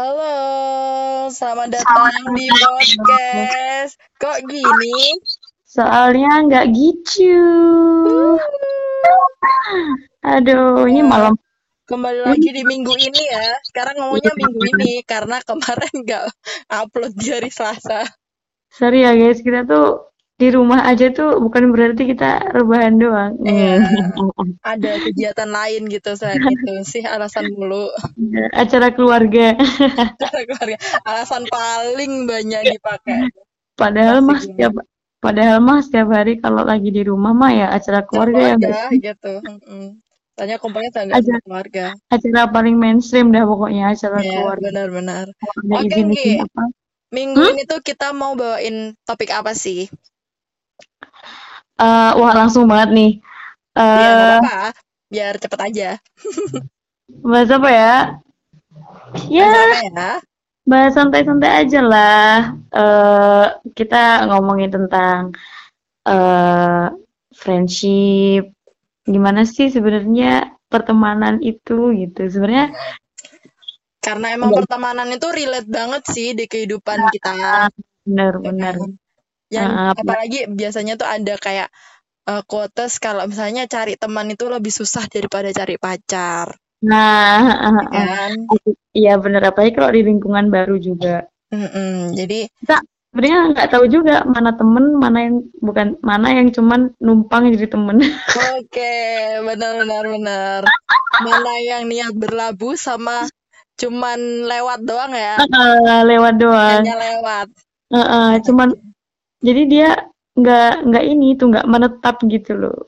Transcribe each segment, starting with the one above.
Halo, selamat datang di podcast. Kok gini? Soalnya nggak gitu. Aduh, ini malam. Kembali lagi di minggu ini ya. Sekarang ngomongnya minggu ini karena kemarin nggak upload di hari Selasa. Sorry ya guys, kita tuh di rumah aja tuh bukan berarti kita rebahan doang. Iya. Ada kegiatan lain gitu selain itu sih alasan mulu. Acara keluarga. Acara keluarga. Alasan paling banyak dipakai. Padahal mah setiap padahal mah setiap hari kalau lagi di rumah mah ya acara keluarga, keluarga ya gitu. Tanya kompornya tangga acara, keluarga. Acara paling mainstream dah pokoknya acara ya, keluarga. Benar-benar. Oke, okay, Minggu hmm? ini tuh kita mau bawain topik apa sih? Uh, wah langsung banget nih. Uh, ya, apa-apa. Biar cepet aja. bahas apa ya? Ya. ya? Bahas santai-santai aja lah. Uh, kita ngomongin tentang uh, friendship. Gimana sih sebenarnya pertemanan itu gitu. Sebenarnya karena emang pertemanan itu relate banget sih di kehidupan kita. Bener, bener. Yang uh, apalagi biasanya tuh ada kayak uh, quotes kalau misalnya cari teman itu lebih susah daripada cari pacar. Nah, uh, kan? iya bener apalagi kalau di lingkungan baru juga. Mm-mm, jadi kita sebenarnya nggak tahu juga mana temen, mana yang bukan, mana yang cuman numpang jadi temen. Oke, benar-benar benar. mana yang niat berlabuh sama cuman lewat doang ya? Uh, lewat doang. Hanya lewat. Uh, uh, cuman jadi dia nggak nggak ini tuh nggak menetap gitu loh.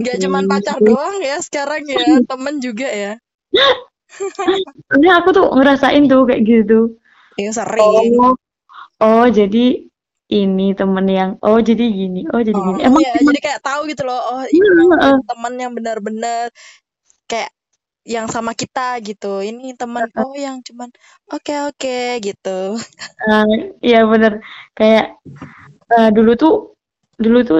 Nggak hmm. cuma pacar doang ya sekarang ya temen juga ya. Ini aku tuh ngerasain tuh kayak gitu. Iya sering. Oh, oh jadi ini temen yang oh jadi gini oh jadi oh, gini emang iya, jadi kayak tahu gitu loh oh ini uh, temen yang benar-benar kayak yang sama kita gitu. Ini teman oh yang cuman oke okay, oke okay, gitu. Uh, iya bener. Kayak uh, dulu tuh dulu tuh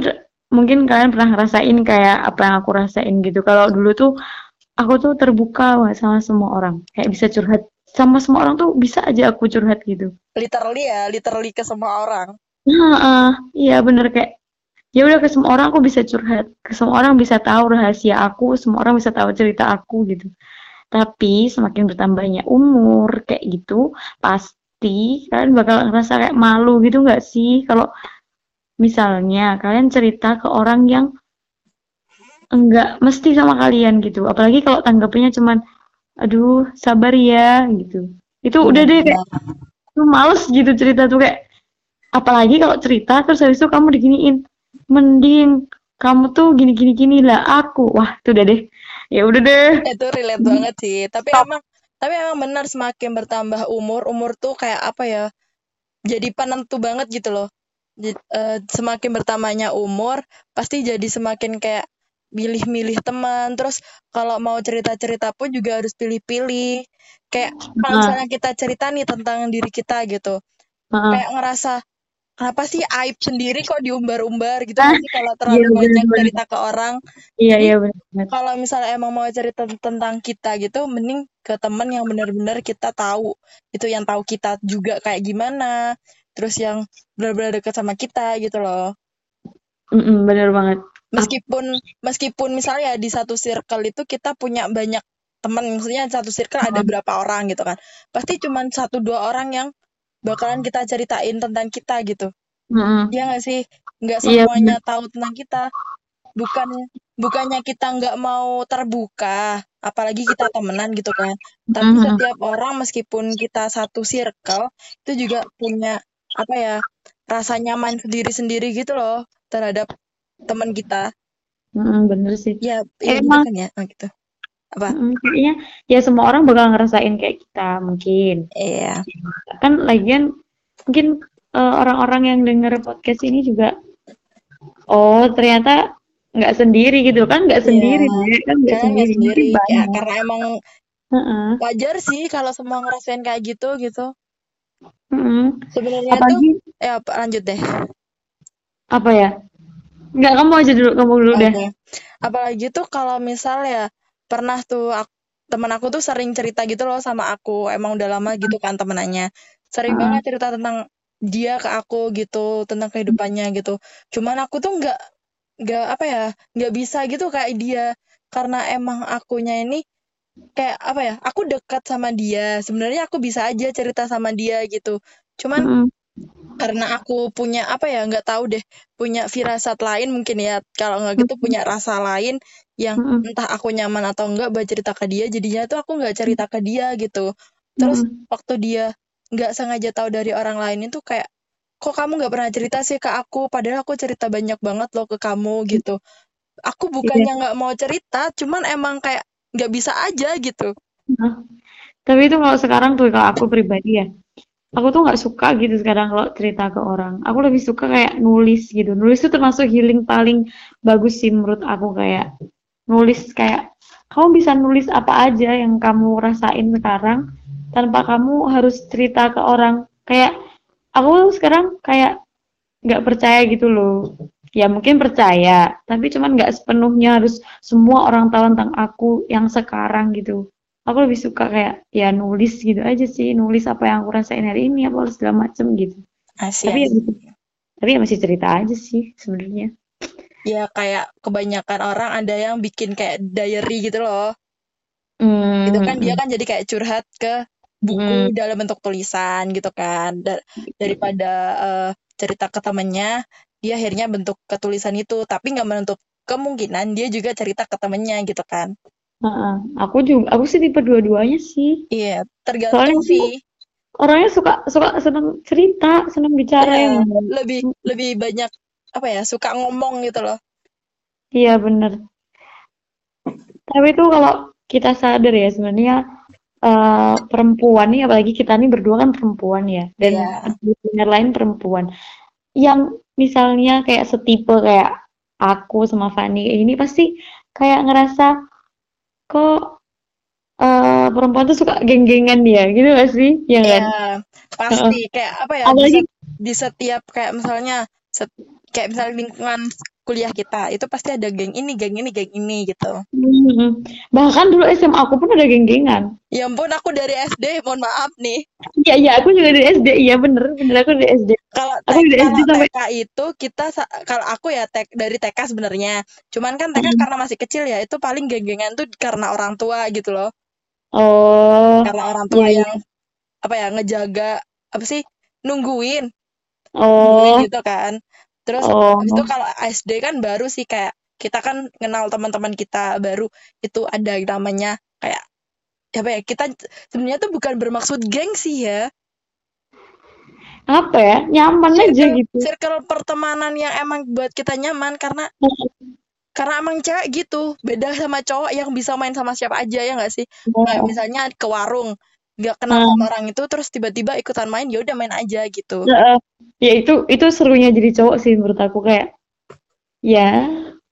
mungkin kalian pernah ngerasain kayak apa yang aku rasain gitu. Kalau dulu tuh aku tuh terbuka sama semua orang, kayak bisa curhat sama semua orang tuh bisa aja aku curhat gitu. Literally ya, literally ke semua orang. Nah, uh, iya bener kayak ya udah ke semua orang aku bisa curhat, ke semua orang bisa tahu rahasia aku, semua orang bisa tahu cerita aku gitu. Tapi semakin bertambahnya umur kayak gitu, pasti kalian bakal ngerasa kayak malu gitu nggak sih kalau misalnya kalian cerita ke orang yang enggak mesti sama kalian gitu. Apalagi kalau tanggapnya cuman aduh sabar ya gitu. Itu udah deh kayak tuh males gitu cerita tuh kayak apalagi kalau cerita terus habis itu kamu diginiin mending kamu tuh gini gini gini lah aku wah tuh udah deh. Ya udah deh. Itu relate banget sih. Tapi Stop. emang tapi emang benar semakin bertambah umur umur tuh kayak apa ya jadi penentu banget gitu loh uh, semakin bertambahnya umur pasti jadi semakin kayak milih-milih teman. Terus kalau mau cerita-cerita pun juga harus pilih-pilih. Kayak kalau misalnya kita cerita nih tentang diri kita gitu uh. kayak ngerasa kenapa sih aib sendiri kok diumbar-umbar? gitu. Ah, sih kalau terlalu iya, banyak bener, cerita ke orang. Iya Jadi, iya benar kalau misalnya emang mau cerita tentang kita gitu mending ke teman yang benar-benar kita tahu. Itu yang tahu kita juga kayak gimana terus yang benar-benar dekat sama kita gitu loh. Mm -mm, bener banget. Meskipun meskipun misalnya di satu circle itu kita punya banyak teman maksudnya satu circle ada berapa orang gitu kan. Pasti cuma satu dua orang yang bakalan kita ceritain tentang kita gitu. Mm-hmm. ya nggak sih? Nggak iya, semuanya yeah. tahu tentang kita. Bukan bukannya kita nggak mau terbuka apalagi kita temenan gitu kan. Tapi mm-hmm. setiap orang meskipun kita satu circle itu juga punya apa ya rasa nyaman sendiri-sendiri gitu loh terhadap teman kita. Hmm, bener sih. Ya, ya emang kan ya, oh, gitu. Apa? Kayaknya ya semua orang bakal ngerasain kayak kita mungkin. Iya. Kan lagian mungkin uh, orang-orang yang denger podcast ini juga oh ternyata nggak sendiri gitu kan nggak sendiri yeah. kan nggak sendiri, sendiri. Ya, karena emang uh -uh. wajar sih kalau semua ngerasain kayak gitu gitu Sebenarnya Apalagi, tuh ya lanjut deh. Apa ya? Enggak, kamu aja dulu, kamu dulu okay. deh. Apalagi tuh kalau misal ya pernah tuh aku, temen aku tuh sering cerita gitu loh sama aku emang udah lama gitu kan temenannya sering Hmm. banget cerita tentang dia ke aku gitu tentang kehidupannya gitu cuman aku tuh nggak nggak apa ya nggak bisa gitu kayak dia karena emang akunya ini kayak apa ya aku dekat sama dia sebenarnya aku bisa aja cerita sama dia gitu cuman Mm-mm. karena aku punya apa ya nggak tahu deh punya firasat lain mungkin ya kalau nggak gitu punya rasa lain yang Mm-mm. entah aku nyaman atau enggak buat cerita ke dia jadinya tuh aku nggak cerita ke dia gitu terus Mm-mm. waktu dia nggak sengaja tahu dari orang lain itu kayak kok kamu nggak pernah cerita sih ke aku padahal aku cerita banyak banget loh ke kamu gitu aku Iya. bukannya nggak mau cerita cuman emang kayak nggak bisa aja gitu Nah, Tapi itu kalau sekarang tuh kalau aku pribadi ya, aku tuh nggak suka gitu sekarang kalau cerita ke orang. Aku lebih suka kayak nulis gitu. Nulis itu termasuk healing paling bagus sih menurut aku kayak nulis kayak kamu bisa nulis apa aja yang kamu rasain sekarang tanpa kamu harus cerita ke orang. Kayak aku sekarang kayak nggak percaya gitu loh. Ya mungkin percaya, tapi cuman nggak sepenuhnya harus semua orang tahu tentang aku yang sekarang gitu. Aku lebih suka kayak ya nulis gitu aja sih nulis apa yang aku rasain hari ini apa segala macem gitu. Asik tapi ya, tapi ya masih cerita aja sih sebenarnya. Ya kayak kebanyakan orang ada yang bikin kayak diary gitu loh. Hmm, itu kan dia hmm, kan jadi kayak curhat ke buku dalam bentuk tulisan gitu kan. Da- daripada eh, cerita ke temennya dia akhirnya bentuk ketulisan itu tapi nggak menutup kemungkinan dia juga cerita ke temennya gitu kan. Heeh. aku juga aku sih tipe dua-duanya sih. Iya tergantung sih. orangnya suka suka seneng cerita seneng bicara Iya, yang lebih lebih banyak apa ya suka ngomong gitu loh. Iya bener. Tapi itu kalau kita sadar ya sebenarnya eh, perempuan nih apalagi kita nih berdua kan perempuan ya. Dan Iya. benar lain perempuan yang misalnya kayak setipe kayak aku sama Fani kayak ini pasti kayak ngerasa kok eh, perempuan tuh suka geng-gengan dia gitu gak sih? Ya kan? Iya, pasti kayak apa ya apalagi di setiap kayak misalnya set- kayak misalnya lingkungan kuliah kita itu pasti ada geng ini, geng ini, geng ini gitu. mm, bahkan dulu SMA aku pun ada geng-gengan Ya ampun, aku dari SD, mohon maaf nih. iya iya aku juga dari SD iya bener bener aku dari SD Kalau aku dari SD sampai TK itu kita kalau aku ya tek dari TK sebenarnya. Cuman kan TK Mm. karena masih kecil ya, itu paling geng-gengan tuh karena orang tua gitu loh. oh Karena orang tua iya iya yang apa ya ngejaga apa sih nungguin oh nungguin gitu kan. Terus oh. itu kalau SD kan baru sih kayak kita kan kenal teman-teman kita baru itu ada namanya kayak apa ya kita sebenarnya tuh bukan bermaksud geng sih ya. Apa ya nyaman aja circle gitu. circle pertemanan yang emang buat kita nyaman karena karena emang cewek gitu beda sama cowok yang bisa main sama siapa aja ya nggak sih? Oh, misalnya ke warung nggak kenal sama orang itu terus tiba-tiba ikutan main ya udah main aja gitu. Heeh. ya itu itu serunya jadi cowok sih menurut aku kayak ya.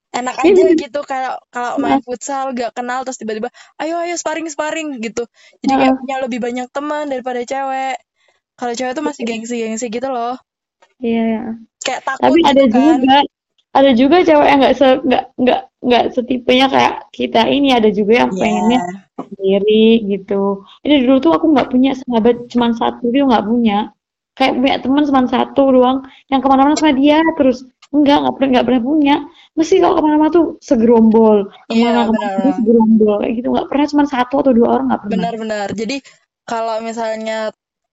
Enak ya aja bener. gitu kalau kalau main futsal gak kenal terus tiba-tiba ayo ayo sparring sparring gitu. Jadi kayak punya lebih banyak teman daripada cewek. Kalau cewek tuh masih gengsi-gengsi gitu loh. Iya, ya. kayak takut Tapi ada gitu kan. juga, ada juga cewek yang nggak nggak nggak nggak setipenya kayak kita ini. Ada juga yang Iya. pengennya sendiri gitu. Ini dulu tuh aku nggak punya sahabat cuma satu dia nggak punya. Kayak punya teman cuma satu doang yang ke mana-mana sama dia terus enggak nggak pernah nggak pernah punya. Mesti kalau ke mana-mana tuh segerombol, iya ke mana-kemana tuh benar segerombol kayak gitu. Nggak pernah cuma satu atau dua orang nggak pernah. benar-benar jadi kalau misalnya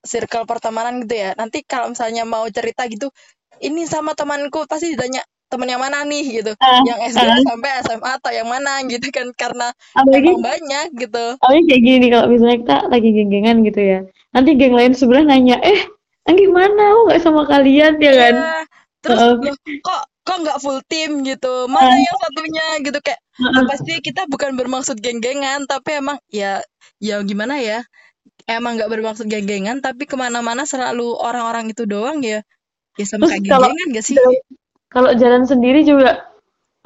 circle pertemanan gitu ya nanti kalau misalnya mau cerita gitu ini sama temanku pasti ditanya temen yang mana nih gitu Ah, yang SD ah. sampai SMA atau yang mana gitu kan karena apalagi emang banyak gitu Awalnya kayak gini kalau misalnya kita lagi geng-gengan gitu ya. Nanti geng lain sebelah nanya, "Eh, Anggi mana? Aku nggak sama kalian ya kan?" Iya, terus Heeh. loh, kok kok nggak full tim gitu mana yang satunya gitu kayak Heeh. pasti kita bukan bermaksud geng-gengan tapi emang ya ya gimana ya emang nggak bermaksud geng-gengan tapi ke mana-mana selalu orang-orang itu doang ya ya sama Terus kayak geng-gengan gak sih kalau kalau jalan sendiri juga,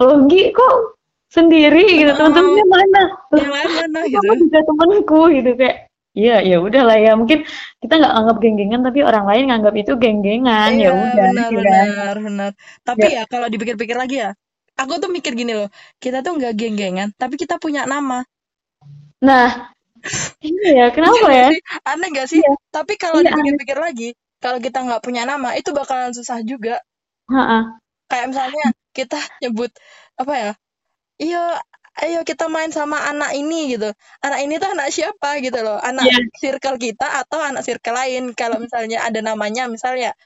"Loh, Gi, kok sendiri gitu? Heeh. Teman-temannya mana?" Mana gitu juga temanku gitu kayak. Iya, ya udahlah ya. Mungkin kita nggak anggap geng-gengan, tapi orang lain nganggap itu geng-gengan. Ya iya udah, benar gitu kan. benar benar tapi Ya, ya kalau dipikir-pikir lagi ya aku tuh mikir gini loh kita tuh nggak geng-gengan tapi kita punya nama Nah, iya ya, kenapa Iya ya? Aneh gak sih? Iya, Tapi kalau iya aneh. dipikir-pikir lagi, kalau kita nggak punya nama, itu bakalan susah juga. Heeh. Kayak misalnya kita nyebut apa ya? Iya, ayo kita main sama anak ini gitu. Anak ini tuh anak siapa gitu loh. Anak Iya. circle kita atau anak circle lain. Kalau misalnya ada namanya, misalnya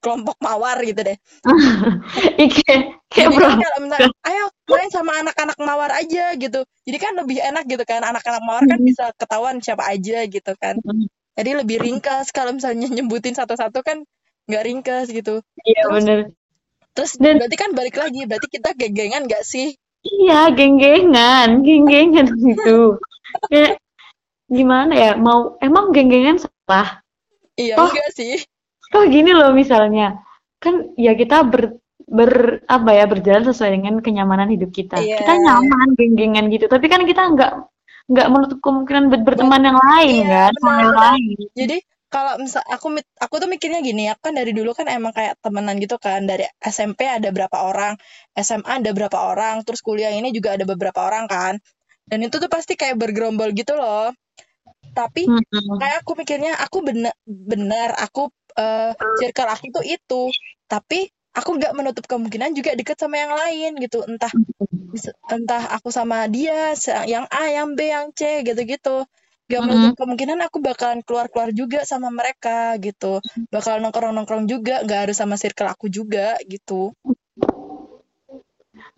kelompok mawar gitu deh. Ike, kayak bro. kan kalau misalnya, ayo main sama anak-anak mawar aja gitu. Jadi kan lebih enak gitu kan. Anak-anak mawar kan bisa ketahuan siapa aja gitu kan. Jadi lebih ringkas kalau misalnya nyebutin satu-satu kan nggak ringkas gitu. Iya Terus, bener. Terus Dan berarti kan balik lagi, berarti kita geng-gengan nggak sih? iya, geng-gengan, geng-gengan gitu. Kayak gimana ya? Mau emang geng-gengan salah? Iya Toh, enggak sih? toh gini loh misalnya. Kan ya kita ber ber apa ya berjalan sesuai dengan kenyamanan hidup kita. Iya. Kita nyaman geng-gengan gitu. Tapi kan kita nggak nggak menutup kemungkinan berteman yang lain Iya, kan, sama yang lain. Jadi kalau misal aku aku tuh mikirnya gini, aku kan dari dulu kan emang kayak temenan gitu kan. Dari SMP ada berapa orang, SMA ada berapa orang, terus kuliah ini juga ada beberapa orang kan. Dan itu tuh pasti kayak bergerombol gitu loh. Tapi kayak aku mikirnya aku bener benar aku eh, circle aku tuh itu. Tapi aku nggak menutup kemungkinan juga deket sama yang lain gitu. Entah entah aku sama dia, yang A, yang B, yang C gitu-gitu. Gak menutup Mm-mm. kemungkinan aku bakalan keluar-keluar juga sama mereka gitu. Bakal nongkrong-nongkrong juga, gak harus sama circle aku juga gitu.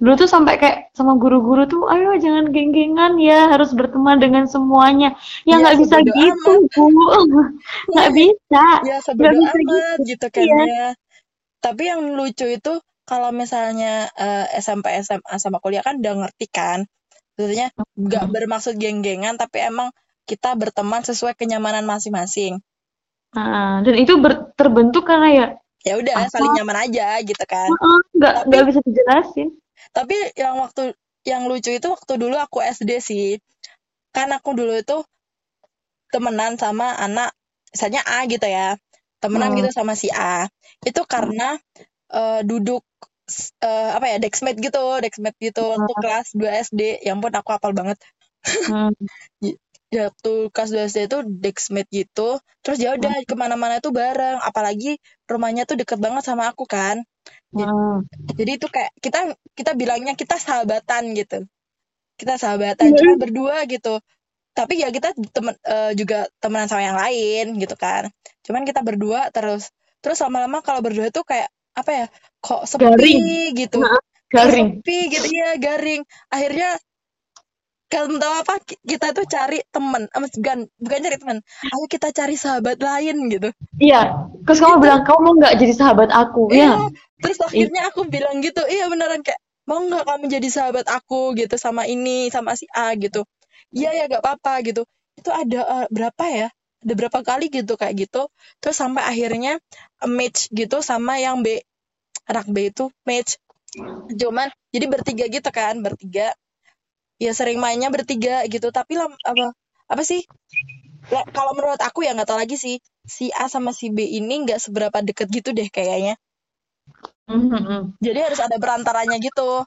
Dulu tuh sampai kayak sama guru-guru tuh, ayo jangan geng-gengan ya, harus berteman dengan semuanya. Ya Ya nggak bisa sebodo gitu, amat. Bu. Nggak bisa. Ya Nggak bisa amat gitu. gitu kan Iya. ya. Tapi yang lucu itu kalau misalnya eh, SMP, SMA sama kuliah kan udah ngerti kan. Maksudnya gak bermaksud geng-gengan tapi emang kita berteman sesuai kenyamanan masing-masing. Nah, dan itu ber- terbentuk karena ya Ya udah apa? saling nyaman aja gitu kan. Heeh, nggak Tapi nggak bisa dijelasin. Tapi yang waktu yang lucu itu waktu dulu aku SD sih. Kan aku dulu itu temenan sama anak misalnya A gitu ya. Temenan Hmm. gitu sama si A. Itu karena eh, duduk eh, apa ya dexmate gitu, dexmate gitu waktu kelas 2 SD. Ya ampun aku hafal banget. Hmm. J- waktu kelas 2 SD itu dexmate gitu. Terus ya udah ke mana-mana tuh bareng. Apalagi rumahnya tuh deket banget sama aku kan. J- Hmm. Jadi itu kayak kita kita bilangnya kita sahabatan gitu. Kita sahabatan cuma berdua gitu. Tapi ya kita temen eh, juga temenan sama yang lain gitu kan. Cuman kita berdua terus terus lama-lama kalau berdua tuh kayak apa ya? Kok sepi Garing. gitu. Kok garing. sepi gitu ya, garing. Akhirnya kamu tahu apa? Ki- Kita tuh cari temen, eh, bukan bukan cari temen. Ayo kita cari sahabat lain gitu. Iya. Terus kamu bilang kamu mau nggak jadi sahabat aku, Iya, ya? terus akhirnya aku bilang gitu, iya beneran kayak mau nggak kamu jadi sahabat aku gitu sama ini sama si A gitu. Iya ya gak apa-apa gitu. Itu ada eh, berapa ya? Ada berapa kali gitu kayak gitu. Terus sampai akhirnya eh, match gitu sama yang B. Anak B itu match. Cuman jadi bertiga gitu kan, bertiga. Ya sering mainnya bertiga gitu. Tapi lam, apa apa sih? Kalau menurut aku ya nggak tahu lagi sih. Si A sama si B ini nggak seberapa deket gitu deh kayaknya. mhm. Jadi harus ada perantaranya gitu.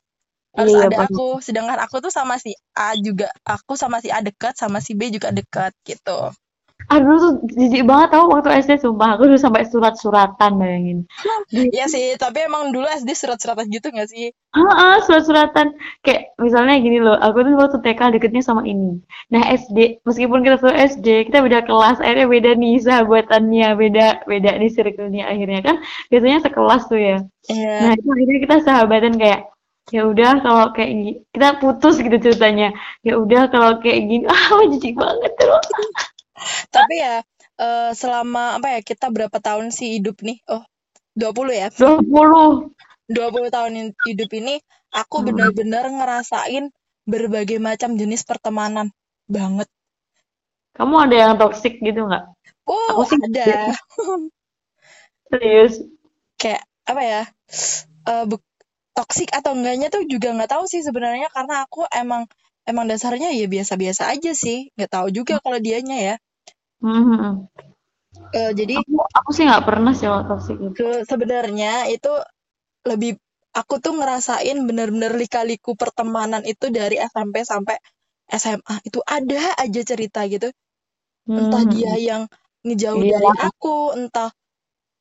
Harus Iya, ada paham. aku. Sedangkan aku tuh sama si A juga. Aku sama si A dekat, sama si B juga dekat gitu. Aduh tuh jijik banget tau waktu SD sumpah aku dulu sampai surat-suratan bayangin. Iya sih, tapi emang dulu SD surat-suratan gitu gak sih? Heeh, surat-suratan kayak misalnya gini loh, aku tuh waktu TK deketnya sama ini. Nah SD, meskipun kita satu SD, kita beda kelas, akhirnya beda nih sahabatannya, beda beda nih circle-nya akhirnya kan biasanya sekelas tuh ya. Nah Iya. itu akhirnya kita sahabatan kayak ya udah kalau kayak gini kita putus gitu ceritanya. Ya udah kalau kayak gini, ah jijik banget terus. Tapi ya eh, selama apa ya kita berapa tahun sih hidup nih? Oh, 20 ya. 20. 20 tahun hidup ini aku Hmm. benar-benar ngerasain berbagai macam jenis pertemanan banget. Kamu ada yang toxic gitu nggak? Aku Oh, sih ada. serius. Kayak apa ya? Eh bu- toksik atau enggaknya tuh juga nggak tahu sih sebenarnya karena aku emang emang dasarnya ya biasa-biasa aja sih. Nggak tahu juga kalau dianya ya. Mhm. Eh, jadi Aku aku sih nggak pernah sih toxic gitu. ke sebenarnya itu lebih aku tuh ngerasain bener-bener lika-liku pertemanan itu dari SMP sampai SMA itu ada aja cerita gitu entah Hmm. dia yang ngejauh Iya. dari aku entah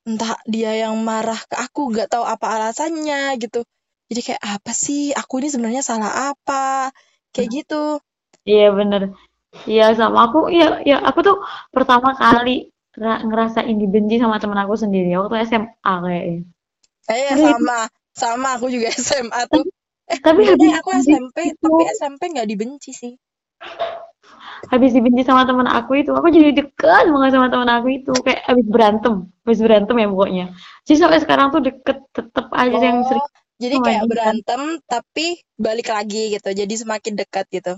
entah dia yang marah ke aku nggak tahu apa alasannya gitu jadi kayak apa sih aku ini sebenarnya salah apa kayak gitu Iya bener. Iya sama aku. Iya, ya aku tuh pertama kali ra- ngerasain dibenci sama temen aku sendiri waktu SMA kayaknya. eh Tapi sama sama aku juga SMA tuh eh tapi habis aku SMP itu tapi SMP nggak dibenci sih habis dibenci sama temen aku itu aku jadi deket banget sama temen aku itu kayak habis berantem habis berantem ya pokoknya jadi sampai sekarang tuh deket tetep aja yang sering oh jadi kayak berantem tapi balik lagi gitu jadi semakin dekat gitu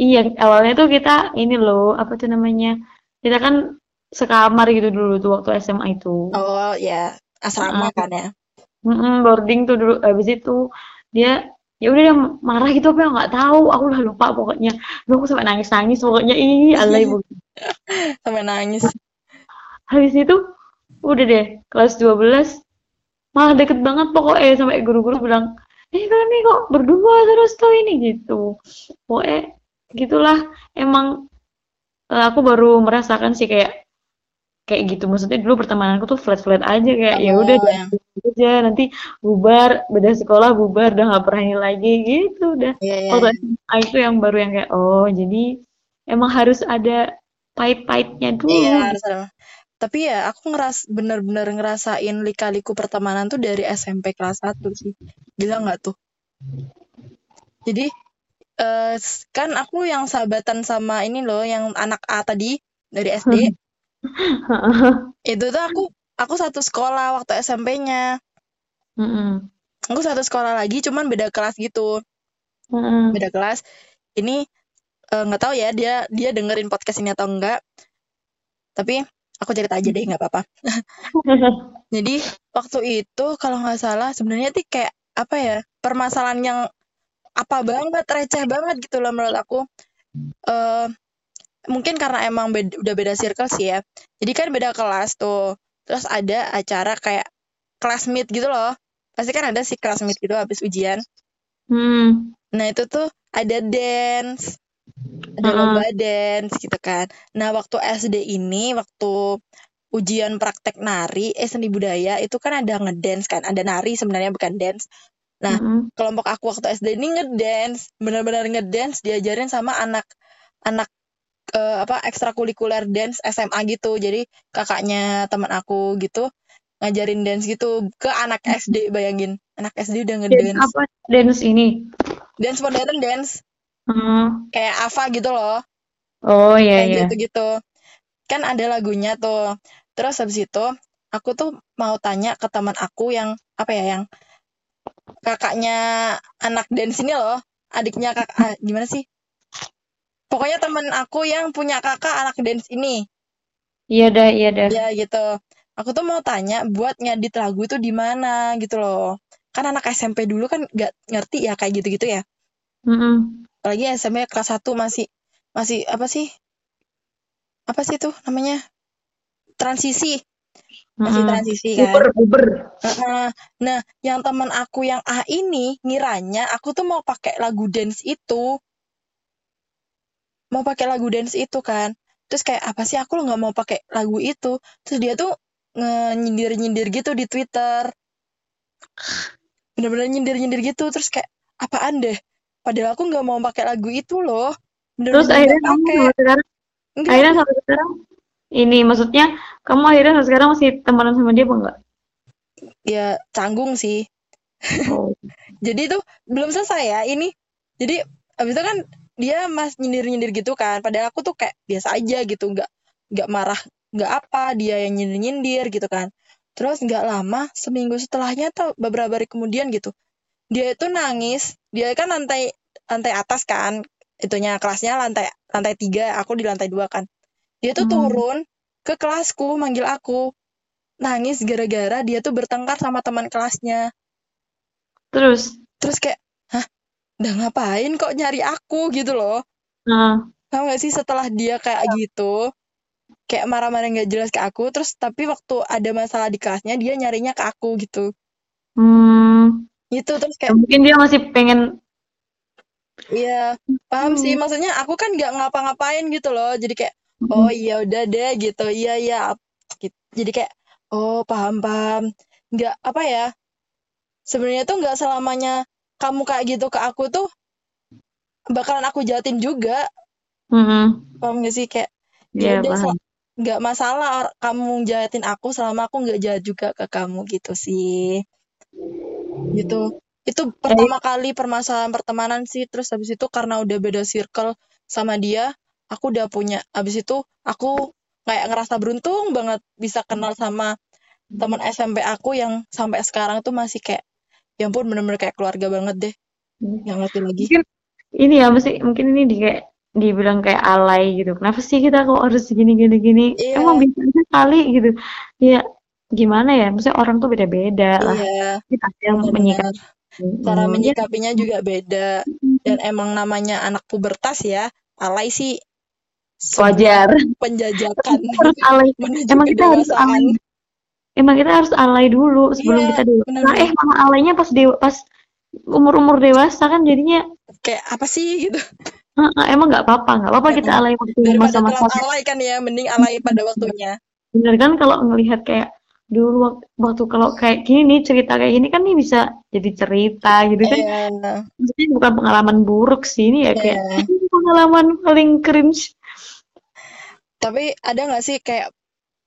iya awalnya tuh kita ini loh apa tuh namanya kita kan sekamar gitu dulu tuh waktu SMA itu. Oh ya asrama Heeh. kan ya? Mm-mm, boarding tuh dulu habis itu dia ya udah dia marah gitu apa nggak tahu aku udah lupa pokoknya. Duh, aku sampai nangis nangis pokoknya ih alay sampai nangis. Habis itu udah deh kelas 12 malah deket banget pokoknya sampai guru-guru bilang eh kalian nih kok berdua terus tuh ini? Gitu. Pokoknya gitulah. Emang eh, aku baru merasakan sih kayak kayak gitu. Maksudnya dulu pertemananku tuh flat-flat aja kayak ya udah oh jangan aja. Nanti bubar beda sekolah bubar udah nggak pernah ini lagi gitu udah. Ya ya waktu ya SMA itu yang baru yang kayak oh jadi emang harus ada pahit-pahitnya dulu iya gitu. tapi ya aku ngeras bener-bener ngerasain lika-liku pertemanan tuh dari SMP kelas 1 sih. Gila nggak tuh? Jadi s- kan aku yang sahabatan sama ini loh yang anak A tadi dari SD itu tuh aku aku satu sekolah waktu SMP-nya Mm-mm. aku satu sekolah lagi cuman beda kelas gitu. Mm-mm. beda kelas. Ini eh, nggak tahu ya dia dia dengerin podcast ini atau enggak tapi aku cerita aja deh nggak apa-apa. Jadi waktu itu kalau nggak salah sebenarnya tuh kayak apa ya permasalahan yang apa banget receh banget gitu loh menurut aku eh mungkin karena emang beda- udah beda circle sih ya jadi kan beda kelas tuh terus ada acara kayak kelas meet gitu loh pasti kan ada sih kelas meet gitu habis ujian Hmm. Nah itu tuh ada dance, ada Heeh. lomba dance gitu kan. Nah waktu SD ini, waktu ujian praktek nari, eh seni budaya itu kan ada ngedance kan, ada nari sebenarnya bukan dance. Nah Mm-mm. kelompok aku waktu SD ini ngedance, benar-benar ngedance diajarin sama anak anak eh, apa ekstrakurikuler dance SMA gitu. Jadi kakaknya teman aku gitu ngajarin dance gitu ke anak SD bayangin anak SD udah Dance ngedance apa? Dance ini. dance modern dance Hmm. kayak Ava gitu loh Oh iya kayak iya. gitu-gitu kan ada lagunya tuh terus habis itu aku tuh mau tanya ke teman aku yang apa ya yang kakaknya anak dance ini loh adiknya kakak ah, gimana sih? Pokoknya teman aku yang punya kakak anak dance ini. Iya dah, iya dah. ya gitu. Aku tuh mau tanya buat ngedit lagu itu di mana gitu loh. Kan anak SMP dulu kan nggak ngerti ya kayak gitu-gitu ya. Mm-mm. apalagi SMP kelas 1 masih masih apa sih? Apa sih tuh namanya? Transisi masih transisi kan? Buber. Heeh. nah yang teman aku yang A ini ngiranya aku tuh mau pakai lagu dance itu. Mau pakai lagu dance itu kan. Terus kayak apa sih? Aku nggak mau pakai lagu itu. Terus dia tuh nyindir nyindir gitu di Twitter. Bener-bener nyindir nyindir gitu. Terus kayak apaan deh? Padahal aku nggak mau pakai lagu itu loh. Terus bener-bener akhirnya nggak kamu sampai sekarang, enggak. Akhirnya sampai sekarang ini maksudnya kamu akhirnya sekarang masih temenan sama dia apa enggak? ya canggung sih. Oh. jadi tuh belum selesai ya ini. Jadi abis itu kan dia mas nyindir nyindir gitu kan. Padahal aku tuh kayak biasa aja gitu nggak nggak marah nggak apa dia yang nyindir nyindir gitu kan. Terus nggak lama seminggu setelahnya tuh beberapa hari kemudian gitu dia itu nangis. Dia kan lantai lantai atas kan itunya kelasnya lantai lantai tiga aku di lantai dua kan dia tuh Hmm. turun ke kelasku manggil aku. Nangis gara-gara dia tuh bertengkar sama teman kelasnya. Terus, terus kayak hah? Udah ngapain kok nyari aku? gitu loh. Nah, Tahu gak sih setelah dia kayak gitu kayak marah-marah nggak jelas ke aku terus tapi waktu ada masalah di kelasnya dia nyarinya ke aku gitu. Hmm, gitu terus ya kayak mungkin dia masih pengen Iya, paham sih. Hmm. Maksudnya aku kan nggak ngapa-ngapain gitu loh. Jadi kayak, oh iya udah deh gitu. Iya iya. Gitu. Jadi kayak, oh paham paham. Nggak apa ya? Sebenarnya tuh nggak selamanya kamu kayak gitu ke aku tuh bakalan aku jahatin juga. Hmm. Paham gak sih kayak, Iya, ya udah paham. nggak masalah kamu jahatin aku selama aku nggak jahat juga ke kamu gitu sih. Gitu. Itu pertama kali permasalahan pertemanan sih. Terus habis itu karena udah beda circle sama dia, aku udah punya. Habis itu aku kayak ngerasa beruntung banget bisa kenal sama teman SMP aku yang sampai sekarang tuh masih kayak, ya ampun bener-bener kayak keluarga banget deh. Nggak ngerti lagi. Mungkin ini ya mesti mungkin ini di kayak dibilang kayak alay gitu. Kenapa sih kita kok harus gini gini gini? Iya. Emang bisa kali gitu. Ya gimana ya? Maksudnya orang tuh beda-beda lah. Iya, Kita yang menyikapi. Cara Hmm, ya. menyikapinya juga beda. Dan emang namanya anak pubertas ya, alay sih Wajar. penjajakan harus alay. Emang kita harus alay. Emang kita harus alay dulu sebelum Iya, kita dewasa. benar-benar. eh malah alaynya pas dewa, pas umur-umur dewasa kan jadinya Kayak apa sih gitu. "Heeh, emang nggak apa-apa, nggak apa-apa kita alay waktu masa-masa alay kan ya, mending alay pada waktunya. bener kan kalau ngelihat kayak dulu waktu, kalau kayak gini nih cerita kayak gini kan nih bisa jadi cerita gitu kan Iya, maksudnya bukan pengalaman buruk sih ini ya kayak iya. pengalaman paling cringe Tapi ada nggak sih kayak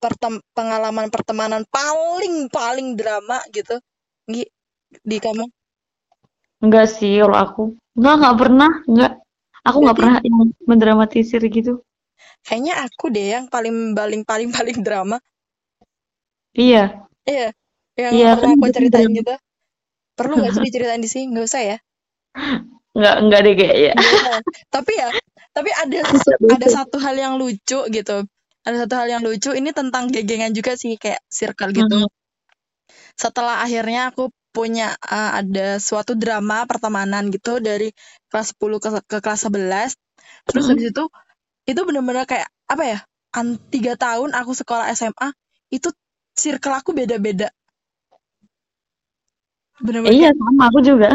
pertem pengalaman pertemanan paling paling drama gitu? Gi, di kamu? enggak sih kalau aku enggak nggak pernah enggak aku nggak pernah yang mendramatisir gitu kayaknya aku deh yang paling paling paling paling drama. iya Iya, yang iya kan aku ceritain gitu. Perlu nggak sih diceritain di sini? Nggak usah ya. enggak enggak deh kayaknya Iya. Tapi ya, tapi ada ada satu hal yang lucu gitu. Ada satu hal yang lucu ini tentang gegengan juga sih kayak circle gitu. Hmm. Setelah akhirnya aku punya uh, ada suatu drama pertemanan gitu dari kelas 10 ke, ke kelas 11. Terus Hmm. habis itu itu bener-bener kayak apa ya? An tiga tahun aku sekolah SMA itu circle aku beda-beda. Bener-bener iya sama aku juga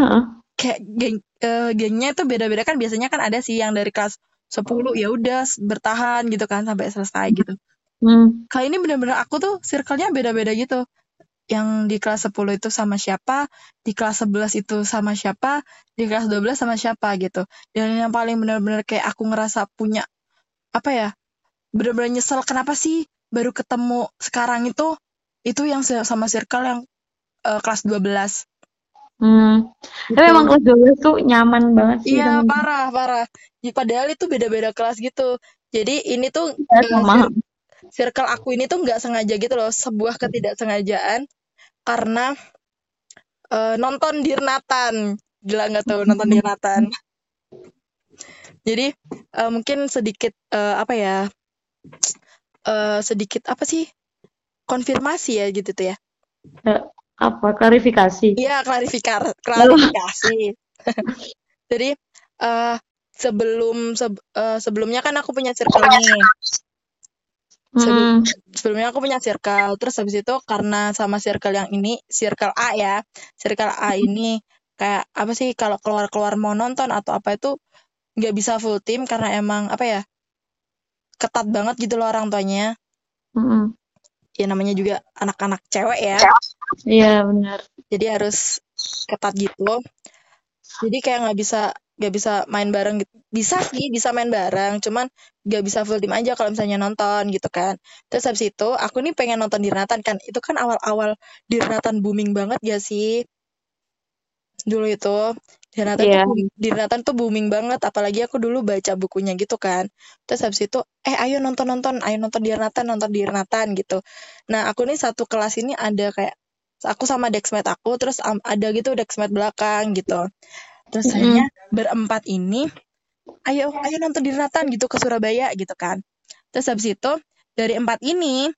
kayak geng eh, gengnya itu beda-beda kan biasanya kan ada sih yang dari kelas 10 ya udah bertahan gitu kan sampai selesai gitu. Hmm. Kali ini bener-bener aku tuh circle-nya beda-beda gitu. Yang di kelas 10 itu sama siapa, di kelas 11 itu sama siapa, di kelas 12 sama siapa gitu. Dan yang paling bener-bener kayak aku ngerasa punya apa ya? Bener-bener nyesel kenapa sih baru ketemu sekarang itu itu yang sama circle yang eh, kelas 12 Hmm. Tapi emang gitu. kelas 12 tuh nyaman banget sih Iya parah parah. Ya, padahal itu beda-beda kelas gitu. Jadi ini tuh eh, sama cir- circle aku ini tuh nggak sengaja gitu loh, sebuah ketidaksengajaan karena eh, nonton Dirnatan. Gila nggak tuh nonton Dirnatan. Jadi eh, mungkin sedikit eh, apa ya? eh, sedikit apa sih? Konfirmasi ya gitu tuh ya. Eh, apa klarifikasi Iya, klarifikar Lalu klarifikasi. Jadi eh sebelum seb- eh, sebelumnya kan aku punya circle nih. Sebelum hmm. sebelumnya aku punya circle. Terus habis itu karena sama circle yang ini, circle A ya. Circle A ini kayak apa sih kalau keluar-keluar mau nonton atau apa itu nggak bisa full team karena emang apa ya? ketat banget gitu loh orang tuanya. Mm-mm. Ya namanya juga anak-anak cewek ya. Iya benar Jadi harus ketat gitu. Jadi kayak nggak bisa nggak bisa main bareng gitu. Bisa sih, bisa main bareng, cuman nggak bisa full team aja kalau misalnya nonton gitu kan. Terus habis itu aku nih pengen nonton Dirnatan kan. Itu kan awal-awal Dirnatan booming banget gak sih? Dulu itu Dirnatan tuh iya Dirnatan tuh booming banget apalagi aku dulu baca bukunya gitu kan. Terus habis itu eh ayo nonton-nonton, ayo nonton Dirnatan, nonton Dirnatan gitu. Nah, aku nih satu kelas ini ada kayak aku sama dexmate aku terus ada gitu dexmate belakang gitu. Terus Mm-mm. akhirnya berempat ini ayo ayo nonton Dirnatan gitu ke Surabaya gitu kan. Terus habis itu dari empat ini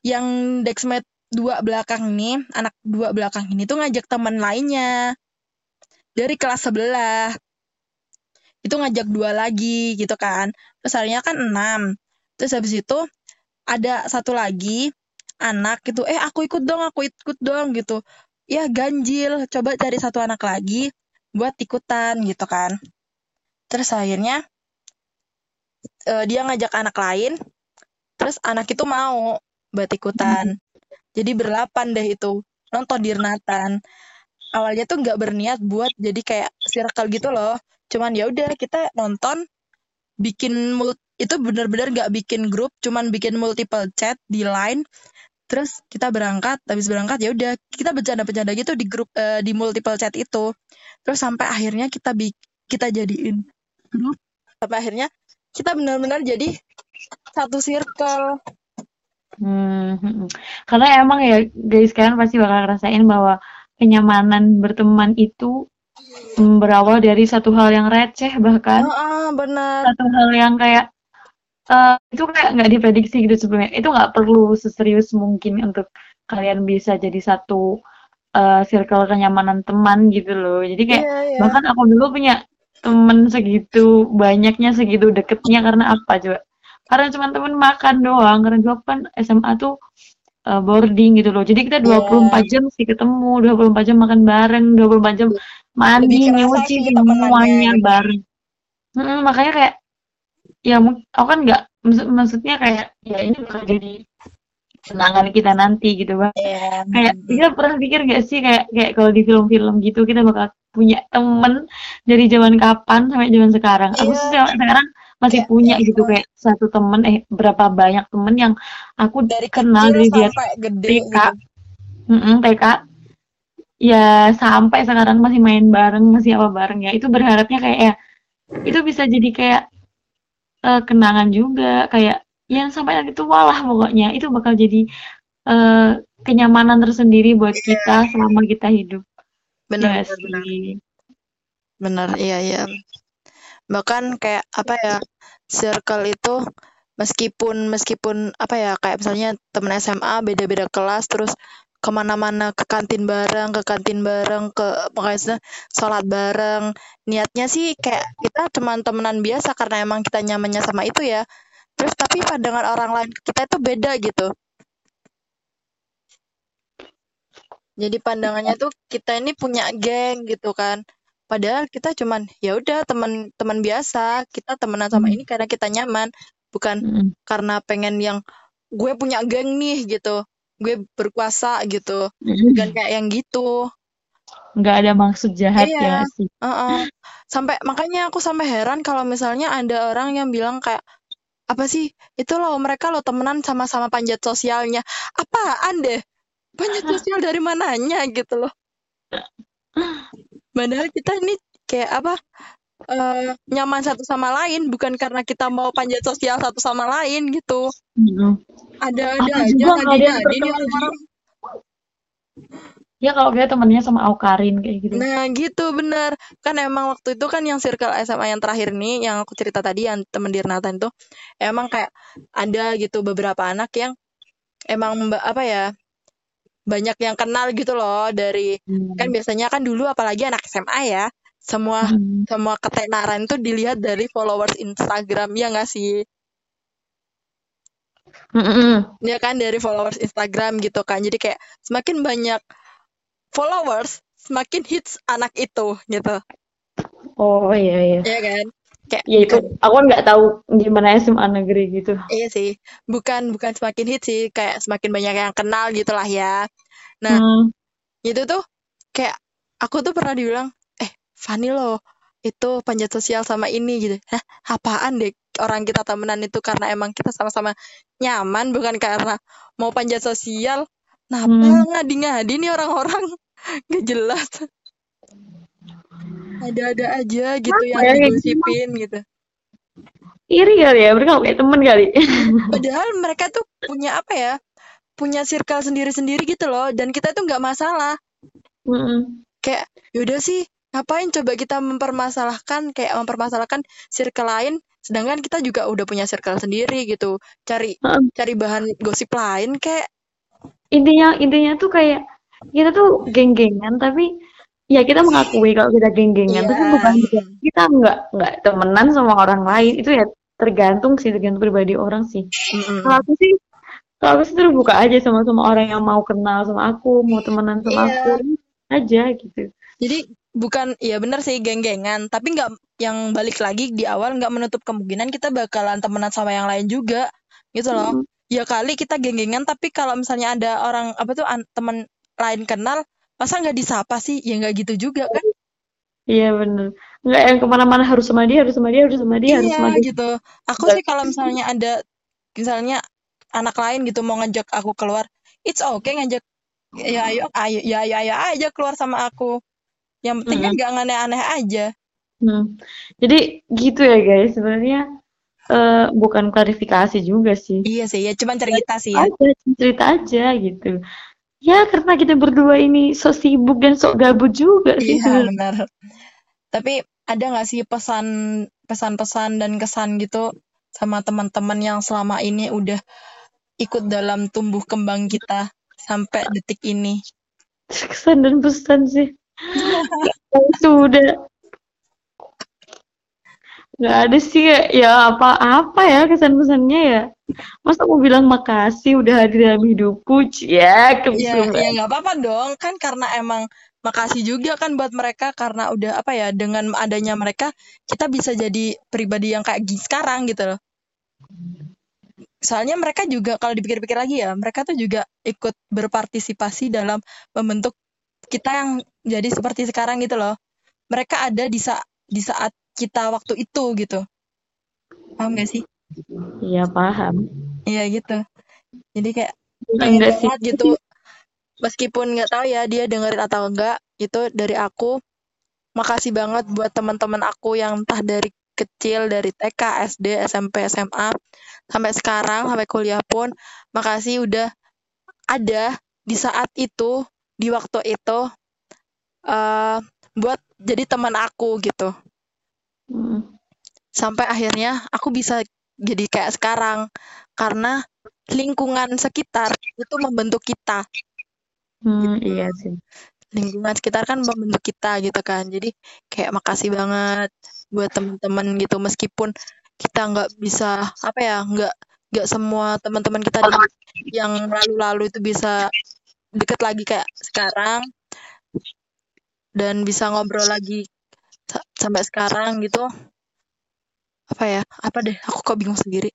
yang dexmate dua belakang nih, anak dua belakang ini tuh ngajak teman lainnya dari kelas sebelah. Itu ngajak dua lagi gitu kan. Terus harinya kan enam. Terus habis itu ada satu lagi anak gitu, eh aku ikut dong, aku ikut dong gitu. Ya ganjil, coba cari satu anak lagi buat ikutan gitu kan. terus akhirnya uh, dia ngajak anak lain terus anak itu mau buat ikutan jadi berlapan deh itu nonton Dirnatan awalnya tuh nggak berniat buat jadi kayak circle gitu loh cuman ya udah kita nonton bikin itu bener-bener gak bikin grup cuman bikin multiple chat di line terus kita berangkat habis berangkat ya udah kita bercanda-bercanda gitu di grup uh, di multiple chat itu. Terus sampai akhirnya kita bi kita jadiin grup. Sampai akhirnya kita benar-benar jadi satu circle. Hmm, hmm, hmm. karena emang ya guys kalian pasti bakal ngerasain bahwa kenyamanan berteman itu berawal dari satu hal yang receh bahkan. Oh, oh, benar. Satu hal yang kayak uh, itu kayak nggak diprediksi gitu sebelumnya itu nggak perlu seserius mungkin untuk kalian bisa jadi satu uh, circle kenyamanan teman gitu loh jadi kayak yeah, yeah. bahkan aku dulu punya temen segitu banyaknya segitu deketnya karena apa coba karena cuma temen makan doang karena gue kan SMA tuh uh, boarding gitu loh. Jadi kita 24 yeah. jam sih ketemu, 24 jam makan bareng, 24 jam mandi, nyuci semuanya bareng. Hmm, makanya kayak ya aku kan nggak maksud, maksudnya kayak ya ini bakal jadi kenangan kita nanti gitu bang. Yeah. Kayak kita pernah pikir gak sih kayak kayak kalau di film-film gitu kita bakal punya temen dari zaman kapan sampai zaman sekarang. Yeah. Aku sih sekarang masih yeah, punya yeah, gitu kayak satu temen eh berapa banyak temen yang aku dari kenal dari dia gede, TK gitu. mm -mm, TK ya sampai sekarang masih main bareng masih apa bareng ya itu berharapnya kayak ya itu bisa jadi kayak uh, kenangan juga. Kayak yang sampai nanti tua lah pokoknya. Itu bakal jadi uh, kenyamanan tersendiri buat yeah. kita selama kita hidup. Benar ya, benar benar. Iya iya. Bahkan kayak apa ya circle itu meskipun meskipun apa ya kayak misalnya temen SMA beda-beda kelas terus ke mana-mana ke kantin bareng ke kantin bareng ke pokoknya sholat bareng. Niatnya sih kayak kita teman-temanan biasa karena emang kita nyamannya sama itu ya. Terus tapi pandangan orang lain kita itu beda gitu. Jadi pandangannya tuh kita ini punya geng gitu kan. Padahal kita cuman ya udah teman-teman biasa. Kita temenan sama hmm. ini karena kita nyaman. Bukan hmm. karena pengen yang gue punya geng nih gitu gue berkuasa gitu. Hmm. bukan kayak yang gitu. Nggak ada maksud jahat iya, ya sih. Uh -uh. sampai makanya aku sampai heran kalau misalnya ada orang yang bilang kayak apa sih? Itu loh mereka lo temenan sama-sama panjat sosialnya. Apaan deh? Panjat sosial dari mananya gitu loh. Padahal kita ini kayak apa? Uh, nyaman satu sama lain bukan karena kita mau panjat sosial satu sama lain gitu. Hmm. Ada ada aja ada ini orang Ya kalau dia temennya sama Aukarin kayak gitu. Nah gitu bener Kan emang waktu itu kan yang circle SMA yang terakhir nih Yang aku cerita tadi yang temen Dirnatan itu Emang kayak ada gitu beberapa anak yang Emang apa ya banyak yang kenal gitu loh dari hmm. kan biasanya kan dulu apalagi anak SMA ya semua hmm. semua ketenaran itu dilihat dari followers Instagram ya nggak sih? Hmm. ya kan dari followers Instagram gitu kan. Jadi kayak semakin banyak followers semakin hits anak itu gitu. Oh iya iya. Iya kan? Kayak ya itu aku kan nggak tahu gimana SMA negeri gitu. Iya sih. Bukan bukan semakin hit sih. Kayak semakin banyak yang kenal gitulah ya. Nah hmm. itu tuh kayak aku tuh pernah dibilang eh Fanny lo itu panjat sosial sama ini gitu. Hah, apaan deh orang kita temenan itu karena emang kita sama-sama nyaman bukan karena mau panjat sosial? Nah hmm. ngadi-ngadi nih orang-orang? Gak jelas. Ada-ada aja gitu Apa yang ya, digosipin gitu. Iri kali ya mereka kayak temen kali. Padahal mereka tuh punya apa ya punya circle sendiri-sendiri gitu loh dan kita tuh nggak masalah. Mm -hmm. kayak yaudah sih ngapain coba kita mempermasalahkan kayak mempermasalahkan circle lain sedangkan kita juga udah punya circle sendiri gitu cari mm. cari bahan gosip lain kayak intinya intinya tuh kayak kita tuh geng-gengan tapi ya kita mengakui kalau kita geng-gengan yeah. tapi bukan kita nggak nggak temenan sama orang lain itu ya tergantung sih tergantung pribadi orang sih mm-hmm. kalau aku sih kalau aku sih terbuka aja sama sama orang yang mau kenal sama aku mau temenan sama yeah. aku aja gitu jadi bukan ya benar sih geng-gengan tapi nggak yang balik lagi di awal nggak menutup kemungkinan kita bakalan temenan sama yang lain juga gitu loh Mm. ya kali kita geng-gengan tapi kalau misalnya ada orang apa tuh an- teman lain kenal masa nggak disapa sih ya nggak gitu juga kan Iya bener. Nggak yang ke mana-mana harus sama dia, harus sama dia, harus sama dia, harus iya sama dia. gitu aku sih kalau misalnya ada misalnya anak lain gitu mau ngajak aku keluar it's okay ngajak ya ayo ayo ya ayo ayo aja keluar sama aku yang penting kan Mm-mm. nggak aneh-aneh aja Hmm. Jadi gitu ya guys, sebenarnya eh, bukan klarifikasi juga sih. iya sih ya cuman cerita sih ya Aja, cerita aja gitu. Ya karena kita berdua ini sok sibuk dan sok gabut juga sih iya benar tapi ada nggak sih pesan pesan-pesan dan kesan gitu sama teman-teman yang selama ini udah ikut dalam tumbuh kembang kita sampai detik ini Kesan dan pesan sih. Sudah nggak ada sih ya, ya apa-apa ya kesan-pesannya ya. Masa aku bilang makasih udah hadir dalam hidupku, ya ya kebetulan. ya nggak apa-apa dong kan karena emang makasih juga kan buat mereka karena udah apa ya dengan adanya mereka kita bisa jadi pribadi yang kayak gini sekarang gitu loh soalnya mereka juga kalau dipikir-pikir lagi ya mereka tuh juga ikut berpartisipasi dalam membentuk kita yang jadi seperti sekarang gitu loh. Mereka ada di saat di saat kita waktu itu gitu. Paham gak sih? Iya paham. iya gitu. Jadi kayak pengen Enggak sih. gitu. Meskipun nggak tahu ya dia dengerin atau enggak itu dari aku makasih banget buat teman-teman aku yang entah dari kecil dari TK SD SMP SMA sampai sekarang sampai kuliah pun makasih udah ada di saat itu di waktu itu eh buat jadi teman aku gitu. Hmm. sampai akhirnya aku bisa jadi kayak sekarang karena lingkungan sekitar itu membentuk kita. Hmm, iya sih. lingkungan sekitar kan membentuk kita gitu kan. Jadi kayak makasih banget buat teman-teman gitu. Meskipun kita nggak bisa apa ya nggak nggak semua teman-teman kita yang lalu-lalu itu bisa deket lagi kayak sekarang dan bisa ngobrol lagi sa- sampai sekarang gitu apa ya apa deh aku kok bingung sendiri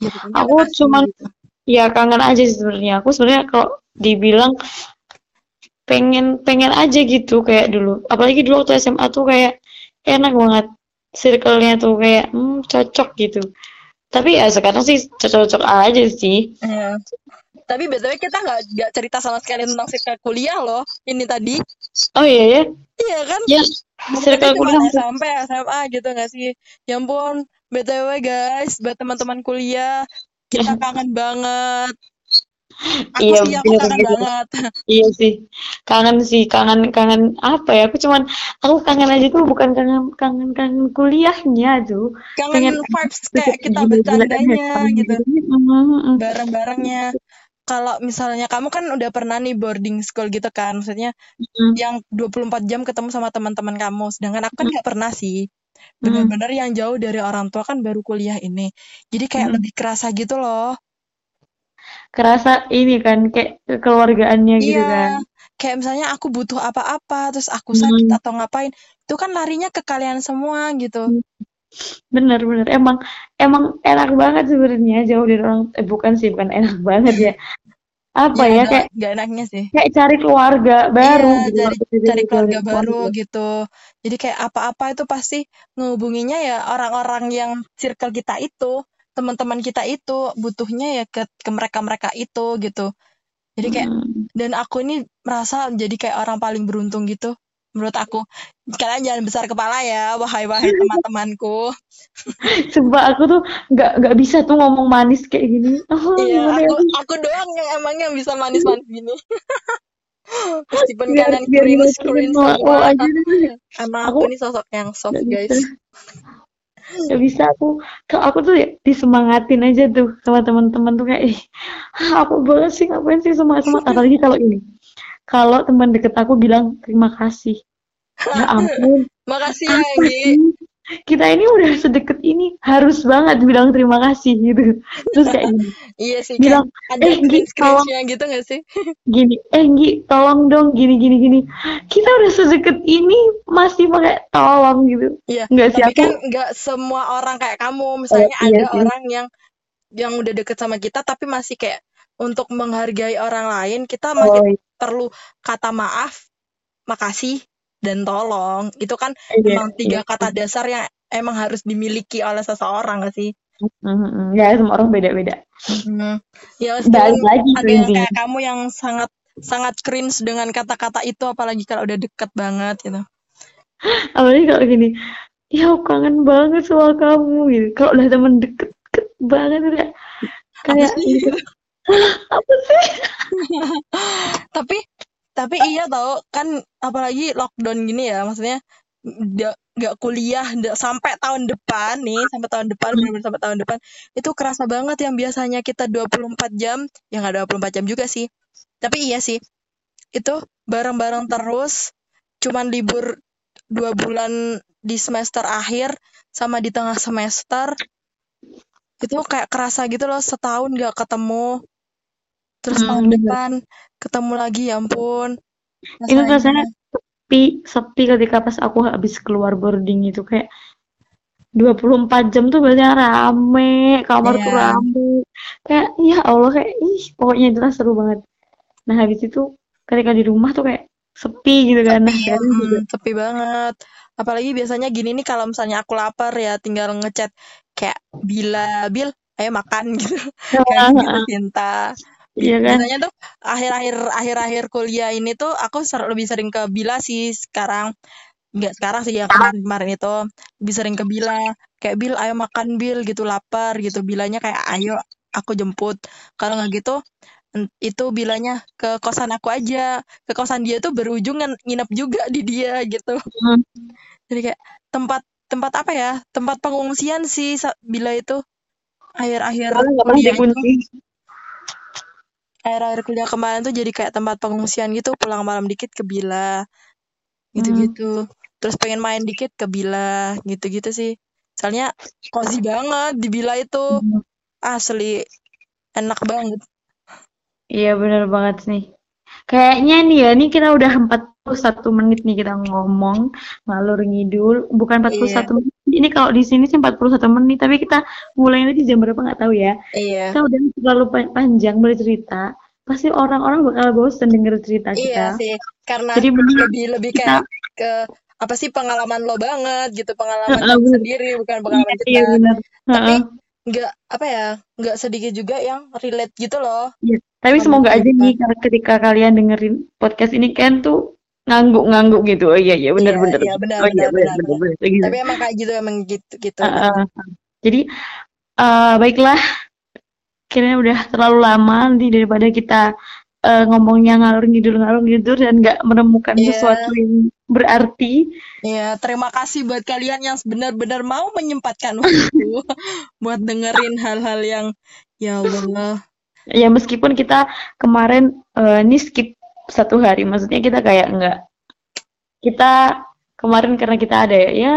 ya Aku cuman gitu ya kangen aja sebenarnya. Aku sebenarnya kalau dibilang pengen pengen aja gitu kayak dulu. Apalagi dulu waktu SMA tuh kayak enak banget. Circle-nya tuh kayak hmm, cocok gitu. Tapi ya sekarang sih cocok-cocok aja sih. Iya. Tapi btw kita nggak nggak cerita sama sekali tentang circle kuliah loh. Ini tadi. Oh iya ya. Iya kan? Ya, Kita circle kuliah SMP, SMA gitu nggak sih? Ya ampun, btw guys, buat teman-teman kuliah, kita kangen banget. Aku Iya, sih aku kangen gitu. banget. Iya sih. Kangen sih, kangen kangen apa ya? Aku cuman aku kangen aja tuh bukan kangen kangen kangen kuliahnya tuh. Kangen Pengen vibes kayak kita bercandanya gitu, bareng-barengnya. Kalau misalnya kamu kan udah pernah nih boarding school gitu kan, maksudnya Mm. yang 24 jam ketemu sama teman-teman kamu, sedangkan aku kan nggak pernah sih. Mm. Bener-bener yang jauh dari orang tua kan baru kuliah ini. Jadi kayak Mm. lebih kerasa gitu loh. Kerasa ini kan kayak kekeluargaannya gitu kan. Iya, kayak misalnya aku butuh apa-apa, terus aku sakit Hmm. atau ngapain, itu kan larinya ke kalian semua gitu. Bener bener emang emang enak banget sebenarnya jauh dari orang eh bukan sih bukan enak banget ya. Apa Ya ya ada kayak nggak enaknya sih. kayak cari keluarga baru Iya, gitu cari maksudnya cari dari keluarga baru keluarga. gitu. Jadi kayak apa-apa itu pasti ngehubunginya ya orang-orang yang circle kita itu, teman-teman kita itu butuhnya ya ke ke mereka-mereka itu gitu. Jadi kayak Hmm. dan aku ini merasa jadi kayak orang paling beruntung gitu menurut aku. Kalian jangan besar kepala ya, wahai wahai teman-temanku. Sumpah aku tuh nggak nggak bisa tuh ngomong manis kayak gini. Oh, Iya, gimana ya? aku aku doang yang emangnya bisa manis-manis gini. Meskipun Biar kalian biar cringe mau semua, aja deh. emang Aku aku ini sosok yang soft guys. bisa. Nggak bisa aku kalau aku tuh ya disemangatin aja tuh sama teman-teman tuh kayak ih apa banget sih ngapain sih semangat semangat apalagi kalau ini kalau teman deket aku bilang terima kasih. Ya ampun. Makasih ya kita ini udah sedekat ini harus banget bilang terima kasih gitu. Terus kayak gini. Iya sih bilang kayak ada eh Gi tolong. gitu gak sih? Gini eh Gi tolong dong gini gini gini. Kita udah sedekat ini masih pakai tolong gitu. Iya nggak sih tapi aku kan nggak semua orang kayak kamu. Misalnya oh, iya ada sih. orang yang yang udah deket sama kita tapi masih kayak untuk menghargai orang lain kita masih oh, iya. Perlu kata maaf makasih dan tolong. Itu kan Iya, emang tiga iya. kata dasar yang emang harus dimiliki oleh seseorang gak sih? Mhm, ya semua orang beda-beda. Hmm. ya balik lagi ada yang kayak kamu yang sangat sangat cringe dengan kata-kata itu apalagi kalau udah deket banget gitu. Apalagi kalau gini ya aku kangen banget sama kamu gitu. Kalau udah temen deket, deket banget udah kayak gitu apa sih? Tapi tapi iya tau kan apalagi lockdown gini ya maksudnya nggak nggak kuliah nggak sampai tahun depan nih sampai tahun depan Hmm. benar sampai tahun depan itu kerasa banget yang biasanya kita 24 jam yang nggak 24 jam juga sih. Tapi iya sih itu bareng-bareng terus cuman libur dua bulan di semester akhir sama di tengah semester itu kayak kerasa gitu loh setahun nggak ketemu terus tahun Hmm, depan ketemu lagi ya ampun. Itu rasanya rasanya sepi sepi ketika pas aku habis keluar boarding itu kayak 24 jam tuh biasanya rame kamar tuh Iya. rame. Kayak ya Allah kayak ih pokoknya jelas seru banget. Nah habis itu ketika di rumah tuh kayak sepi gitu kan nah sepi juga. mm, sepi banget. Apalagi biasanya gini nih kalau misalnya aku lapar ya tinggal ngechat kayak bila bil ayo makan gitu. Kayak gitu cinta iya kan? Biasanya tuh akhir-akhir akhir-akhir kuliah ini tuh aku ser- lebih sering ke Bila sih sekarang. Nggak sekarang sih ya kemarin-kemarin itu. Lebih sering ke Bila. Kayak Bil ayo makan Bil gitu lapar gitu. Bilanya kayak ayo aku jemput. Kalau nggak gitu itu bilanya ke kosan aku aja. Ke kosan dia tuh berujung nginep juga di dia gitu. Hmm. jadi kayak tempat tempat apa ya? Tempat pengungsian sih Bila itu. Akhir-akhir kuliah itu. dikunci akhir-akhir kuliah kemarin tuh jadi kayak tempat pengungsian gitu pulang malam dikit ke Bila Hmm. gitu-gitu terus pengen main dikit ke Bila gitu-gitu sih soalnya cozy banget di Bila itu Hmm. asli enak banget Iya bener banget nih. Kayaknya nih ya, ini kita udah 41 menit nih kita ngomong ngalur ngidul. Bukan 41 iya menit. Ini kalau di sini sih 41 menit, tapi kita mulainya di jam berapa nggak tahu ya. iya Kita udah terlalu pa- panjang bercerita. Pasti orang-orang bakal bosan denger cerita iya kita. sih karena Jadi lebih lebih kita kayak ke apa sih pengalaman lo banget gitu pengalaman kamu bener. sendiri bukan Iya, pengalaman iya kita bener. tapi nggak apa ya nggak sedikit juga yang relate gitu loh Iya. Tapi semoga aja nih ketika kalian dengerin podcast ini kan tuh ngangguk-ngangguk gitu. Oh iya iya iya bener-bener. iya benar Oh iya gitu. tapi emang kayak gitu emang gitu gitu Heeh. Jadi eh, baiklah, kayaknya udah terlalu lama nanti daripada kita eh, ngomongnya ngalur ngidul ngalur ngidul dan nggak menemukan iya sesuatu yang berarti. Iya, terima kasih buat kalian yang benar-benar mau menyempatkan waktu buat dengerin hal-hal yang ya Allah. Ya meskipun kita kemarin eh, ini skip satu hari, maksudnya kita kayak nggak kita kemarin karena kita ada ya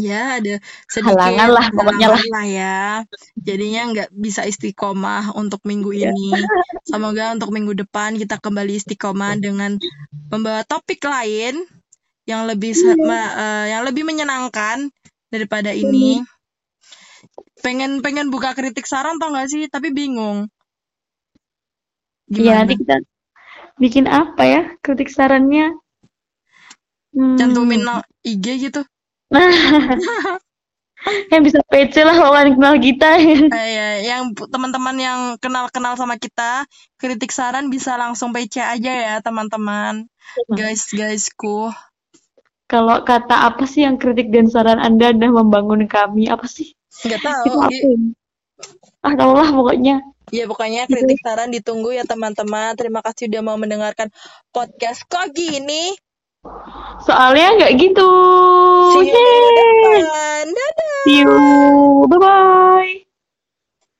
Ya, ada sedikit halangan lah pokoknya lah. lah ya. Jadinya nggak bisa istiqomah untuk minggu Ya. ini. Semoga untuk minggu depan kita kembali istiqomah dengan membawa topik lain yang lebih se- ma- eh, yang lebih menyenangkan daripada ini. Pengen pengen buka kritik saran tau gak sih? Tapi bingung. Iya nanti kita bikin apa ya kritik sarannya? Cantumin Hmm. no- IG gitu. Nah, yang bisa PC lah kalian kenal kita. Eh, ya, yang teman-teman yang kenal-kenal sama kita, kritik saran bisa langsung PC aja ya, teman-teman. Guys, guysku. Kalau kata apa sih yang kritik dan saran Anda dah membangun kami? Apa sih? Nggak Itu tahu. apa? Ah, tau lah pokoknya. Ya, pokoknya kritik saran ditunggu ya, teman-teman. Terima kasih udah mau mendengarkan podcast kok gini. Soalnya nggak gitu. See you Yeay. Dadah. See you. Bye-bye.